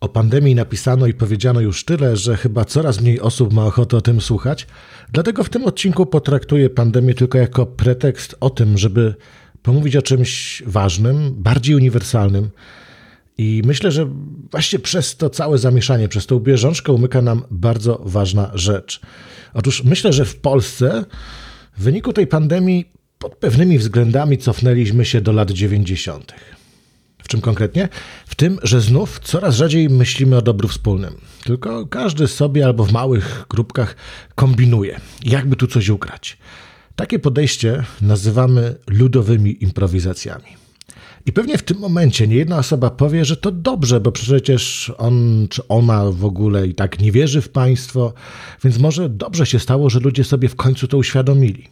O pandemii napisano i powiedziano już tyle, że chyba coraz mniej osób ma ochotę o tym słuchać. Dlatego w tym odcinku potraktuję pandemię tylko jako pretekst o tym, żeby pomówić o czymś ważnym, bardziej uniwersalnym. I myślę, że właśnie przez to całe zamieszanie, przez tą bieżączkę umyka nam bardzo ważna rzecz. Otóż myślę, że w Polsce w wyniku tej pandemii pod pewnymi względami cofnęliśmy się do lat 90. Czym konkretnie? W tym, że znów coraz rzadziej myślimy o dobru wspólnym. Tylko każdy sobie albo w małych grupkach kombinuje, jakby tu coś ugrać. Takie podejście nazywamy ludowymi improwizacjami. I pewnie w tym momencie nie jedna osoba powie, że to dobrze, bo przecież on czy ona w ogóle i tak nie wierzy w państwo, więc może dobrze się stało, że ludzie sobie w końcu to uświadomili.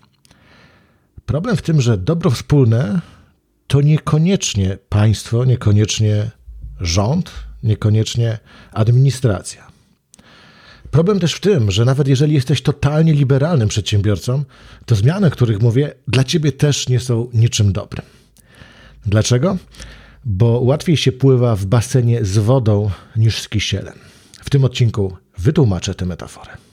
Problem w tym, że dobro wspólne to niekoniecznie państwo, niekoniecznie rząd, niekoniecznie administracja. Problem też w tym, że nawet jeżeli jesteś totalnie liberalnym przedsiębiorcą, to zmiany, o których mówię, dla ciebie też nie są niczym dobrym. Dlaczego? Bo łatwiej się pływa w basenie z wodą niż z kisielem. W tym odcinku wytłumaczę tę metaforę.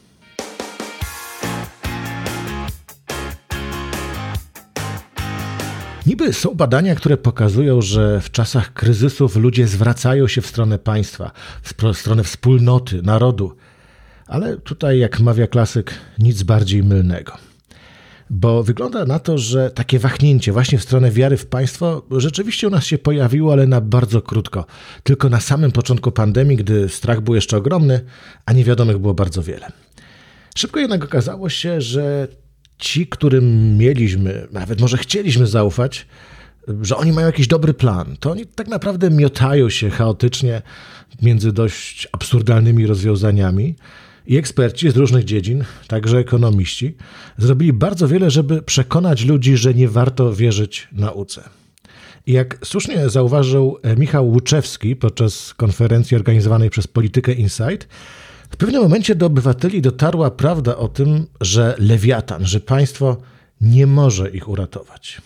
Niby są badania, które pokazują, że w czasach kryzysów ludzie zwracają się w stronę państwa, w stronę wspólnoty, narodu. Ale tutaj, jak mawia klasyk, nic bardziej mylnego. Bo wygląda na to, że takie wahnięcie właśnie w stronę wiary w państwo rzeczywiście u nas się pojawiło, ale na bardzo krótko. Tylko na samym początku pandemii, gdy strach był jeszcze ogromny, a niewiadomych było bardzo wiele. Szybko jednak okazało się, że ci, którym mieliśmy, nawet może chcieliśmy zaufać, że oni mają jakiś dobry plan, to oni tak naprawdę miotają się chaotycznie między dość absurdalnymi rozwiązaniami. I eksperci z różnych dziedzin, także ekonomiści, zrobili bardzo wiele, żeby przekonać ludzi, że nie warto wierzyć nauce. I jak słusznie zauważył Michał Łuczewski podczas konferencji organizowanej przez Politykę Insight, w pewnym momencie do obywateli dotarła prawda o tym, że lewiatan, że państwo nie może ich uratować.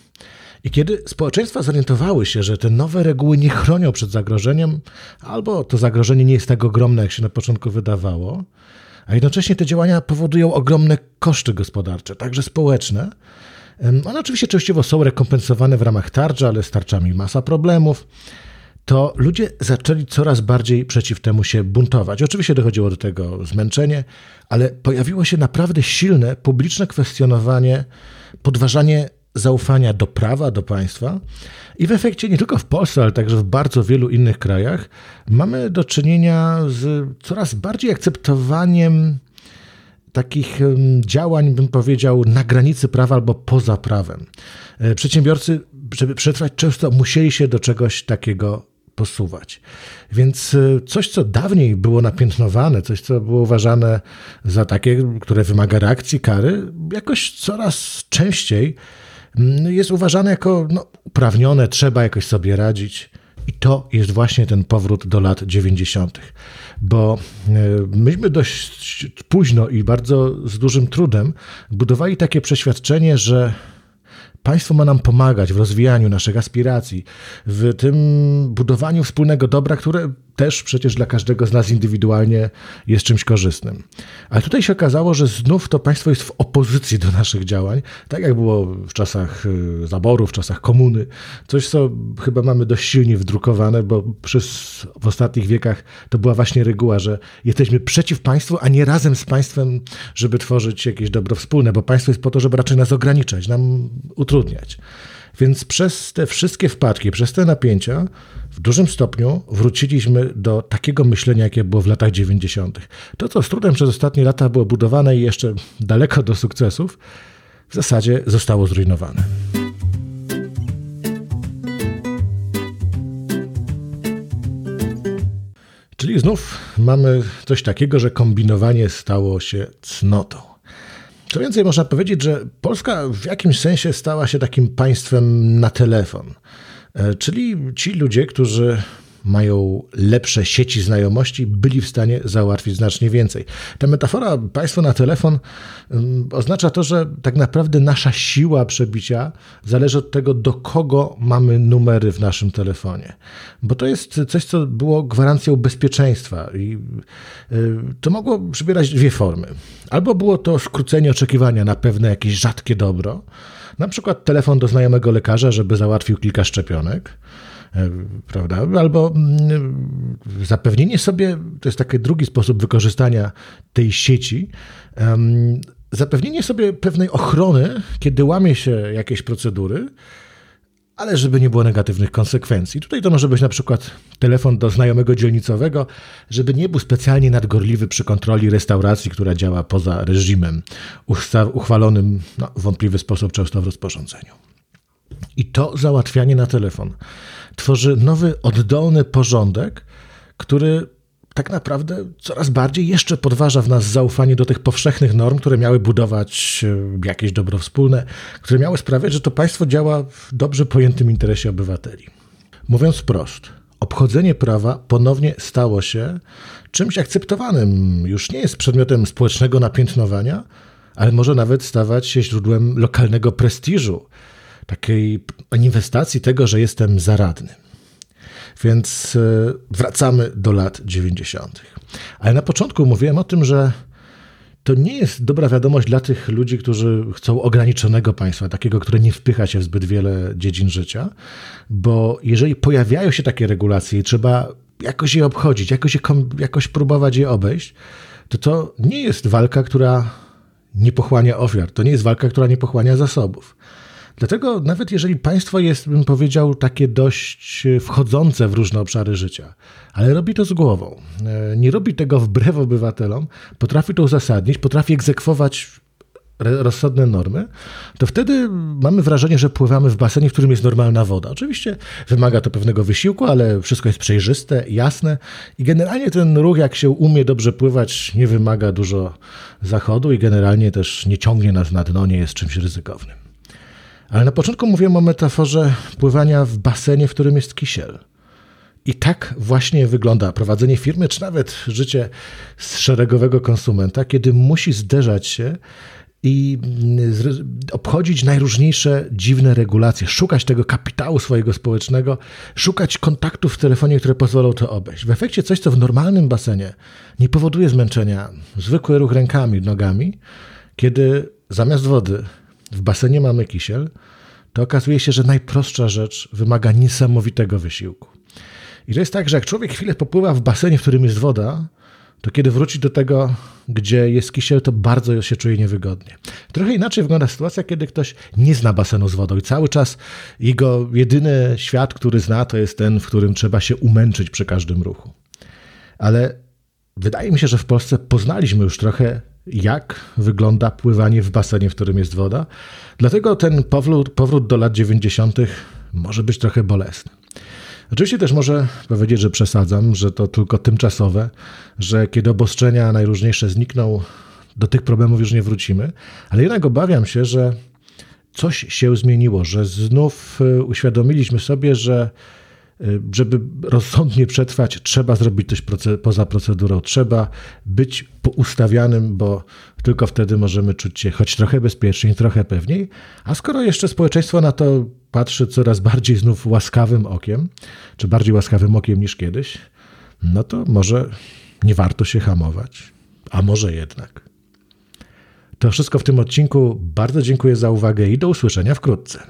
I kiedy społeczeństwa zorientowały się, że te nowe reguły nie chronią przed zagrożeniem, albo to zagrożenie nie jest tak ogromne, jak się na początku wydawało, a jednocześnie te działania powodują ogromne koszty gospodarcze, także społeczne, one oczywiście częściowo są rekompensowane w ramach tarczy, ale z tarczami masa problemów to ludzie zaczęli coraz bardziej przeciw temu się buntować. Oczywiście dochodziło do tego zmęczenie, ale pojawiło się naprawdę silne publiczne kwestionowanie, podważanie zaufania do prawa, do państwa. I w efekcie nie tylko w Polsce, ale także w bardzo wielu innych krajach mamy do czynienia z coraz bardziej akceptowaniem takich działań, bym powiedział, na granicy prawa albo poza prawem. E, przedsiębiorcy, żeby przetrwać, często musieli się do czegoś takiego posuwać. Więc y, coś, co dawniej było napiętnowane, coś, co było uważane za takie, które wymaga reakcji, kary, jakoś coraz częściej mm, jest uważane jako no, uprawnione, trzeba jakoś sobie radzić. I to jest właśnie ten powrót do lat 90., bo y, myśmy dość późno i bardzo z dużym trudem budowali takie przeświadczenie, że Państwo ma nam pomagać w rozwijaniu naszych aspiracji, w tym budowaniu wspólnego dobra, które też przecież dla każdego z nas indywidualnie jest czymś korzystnym. Ale tutaj się okazało, że znów to państwo jest w opozycji do naszych działań, tak jak było w czasach y, zaboru, w czasach komuny. Coś, co chyba mamy dość silnie wdrukowane, bo przez w ostatnich wiekach to była właśnie reguła, że jesteśmy przeciw państwu, a nie razem z państwem, żeby tworzyć jakieś dobro wspólne, bo państwo jest po to, żeby raczej nas ograniczać, nam utrudniać. Więc przez te wszystkie wpadki, przez te napięcia, w dużym stopniu wróciliśmy do takiego myślenia, jakie było w latach 90. To, co z trudem przez ostatnie lata było budowane i jeszcze daleko do sukcesów, w zasadzie zostało zrujnowane. Czyli znów mamy coś takiego, że kombinowanie stało się cnotą. Co więcej, można powiedzieć, że Polska w jakimś sensie stała się takim państwem na telefon. E, czyli ci ludzie, którzy mają lepsze sieci znajomości, byli w stanie załatwić znacznie więcej. Ta metafora państwo na telefon um, oznacza to, że tak naprawdę nasza siła przebicia zależy od tego, do kogo mamy numery w naszym telefonie. Bo to jest coś, co było gwarancją bezpieczeństwa i y, to mogło przybierać dwie formy. Albo było to skrócenie oczekiwania na pewne jakieś rzadkie dobro, na przykład telefon do znajomego lekarza, żeby załatwił kilka szczepionek prawda? Albo mm, zapewnienie sobie, to jest taki drugi sposób wykorzystania tej sieci, zapewnienie sobie pewnej ochrony, kiedy łamie się jakieś procedury, ale żeby nie było negatywnych konsekwencji. Tutaj to może być na przykład telefon do znajomego dzielnicowego, żeby nie był specjalnie nadgorliwy przy kontroli restauracji, która działa poza reżimem uchwalonym no, w wątpliwy sposób często w rozporządzeniu. I to załatwianie na telefon tworzy nowy, oddolny porządek, który tak naprawdę coraz bardziej jeszcze podważa w nas zaufanie do tych powszechnych norm, które miały budować e, jakieś dobro wspólne, które miały sprawiać, że to państwo działa w dobrze pojętym interesie obywateli. Mówiąc wprost, obchodzenie prawa ponownie stało się czymś akceptowanym. Już nie jest przedmiotem społecznego napiętnowania, ale może nawet stawać się źródłem lokalnego prestiżu, takiej manifestacji tego, że jestem zaradny. Więc e, wracamy do lat 90. Ale na początku mówiłem o tym, że to nie jest dobra wiadomość dla tych ludzi, którzy chcą ograniczonego państwa, takiego, które nie wpycha się w zbyt wiele dziedzin życia, bo jeżeli pojawiają się takie regulacje i trzeba jakoś je obchodzić, jakoś, je, jakoś próbować je obejść, to to nie jest walka, która nie pochłania ofiar, to nie jest walka, która nie pochłania zasobów. Dlatego nawet jeżeli państwo jest, bym powiedział, takie dość e, wchodzące w różne obszary życia, ale robi to z głową, e, nie robi tego wbrew obywatelom, potrafi to uzasadnić, potrafi egzekwować rozsądne normy, to wtedy mamy wrażenie, że pływamy w basenie, w którym jest normalna woda. Oczywiście wymaga to pewnego wysiłku, ale wszystko jest przejrzyste, jasne i generalnie ten ruch, jak się umie dobrze pływać, nie wymaga dużo zachodu i generalnie też nie ciągnie nas na dno, nie jest czymś ryzykownym. Ale na początku mówiłem o metaforze pływania w basenie, w którym jest kisiel. I tak właśnie wygląda prowadzenie firmy, czy nawet życie szeregowego konsumenta, kiedy musi zderzać się i obchodzić najróżniejsze dziwne regulacje, szukać tego kapitału swojego społecznego, szukać kontaktów w telefonie, które pozwolą to obejść. W efekcie coś, co w normalnym basenie nie powoduje zmęczenia, zwykły ruch rękami, nogami, kiedy zamiast wody w basenie mamy kisiel, to okazuje się, że najprostsza rzecz wymaga niesamowitego wysiłku. I to jest tak, że jak człowiek chwilę popływa w basenie, w którym jest woda, to kiedy wróci do tego, gdzie jest kisiel, to bardzo się czuje niewygodnie. Trochę inaczej wygląda sytuacja, kiedy ktoś nie zna basenu z wodą i cały czas jego jedyny świat, który zna, to jest ten, w którym trzeba się umęczyć przy każdym ruchu. Ale wydaje mi się, że w Polsce poznaliśmy już trochę jak wygląda pływanie w basenie, w którym jest woda. Dlatego ten powrót, powrót do lat 90. może być trochę bolesny. Oczywiście też może powiedzieć, że przesadzam, że to tylko tymczasowe, że kiedy obostrzenia najróżniejsze znikną, do tych problemów już nie wrócimy, ale jednak obawiam się, że coś się zmieniło, że znów y, uświadomiliśmy sobie, że żeby rozsądnie przetrwać, trzeba zrobić coś poza procedurą, trzeba być ustawianym, bo tylko wtedy możemy czuć się choć trochę bezpieczniej, trochę pewniej. A skoro jeszcze społeczeństwo na to patrzy coraz bardziej znów łaskawym okiem, czy bardziej łaskawym okiem niż kiedyś, no to może nie warto się hamować, a może jednak. To wszystko w tym odcinku. Bardzo dziękuję za uwagę i do usłyszenia wkrótce.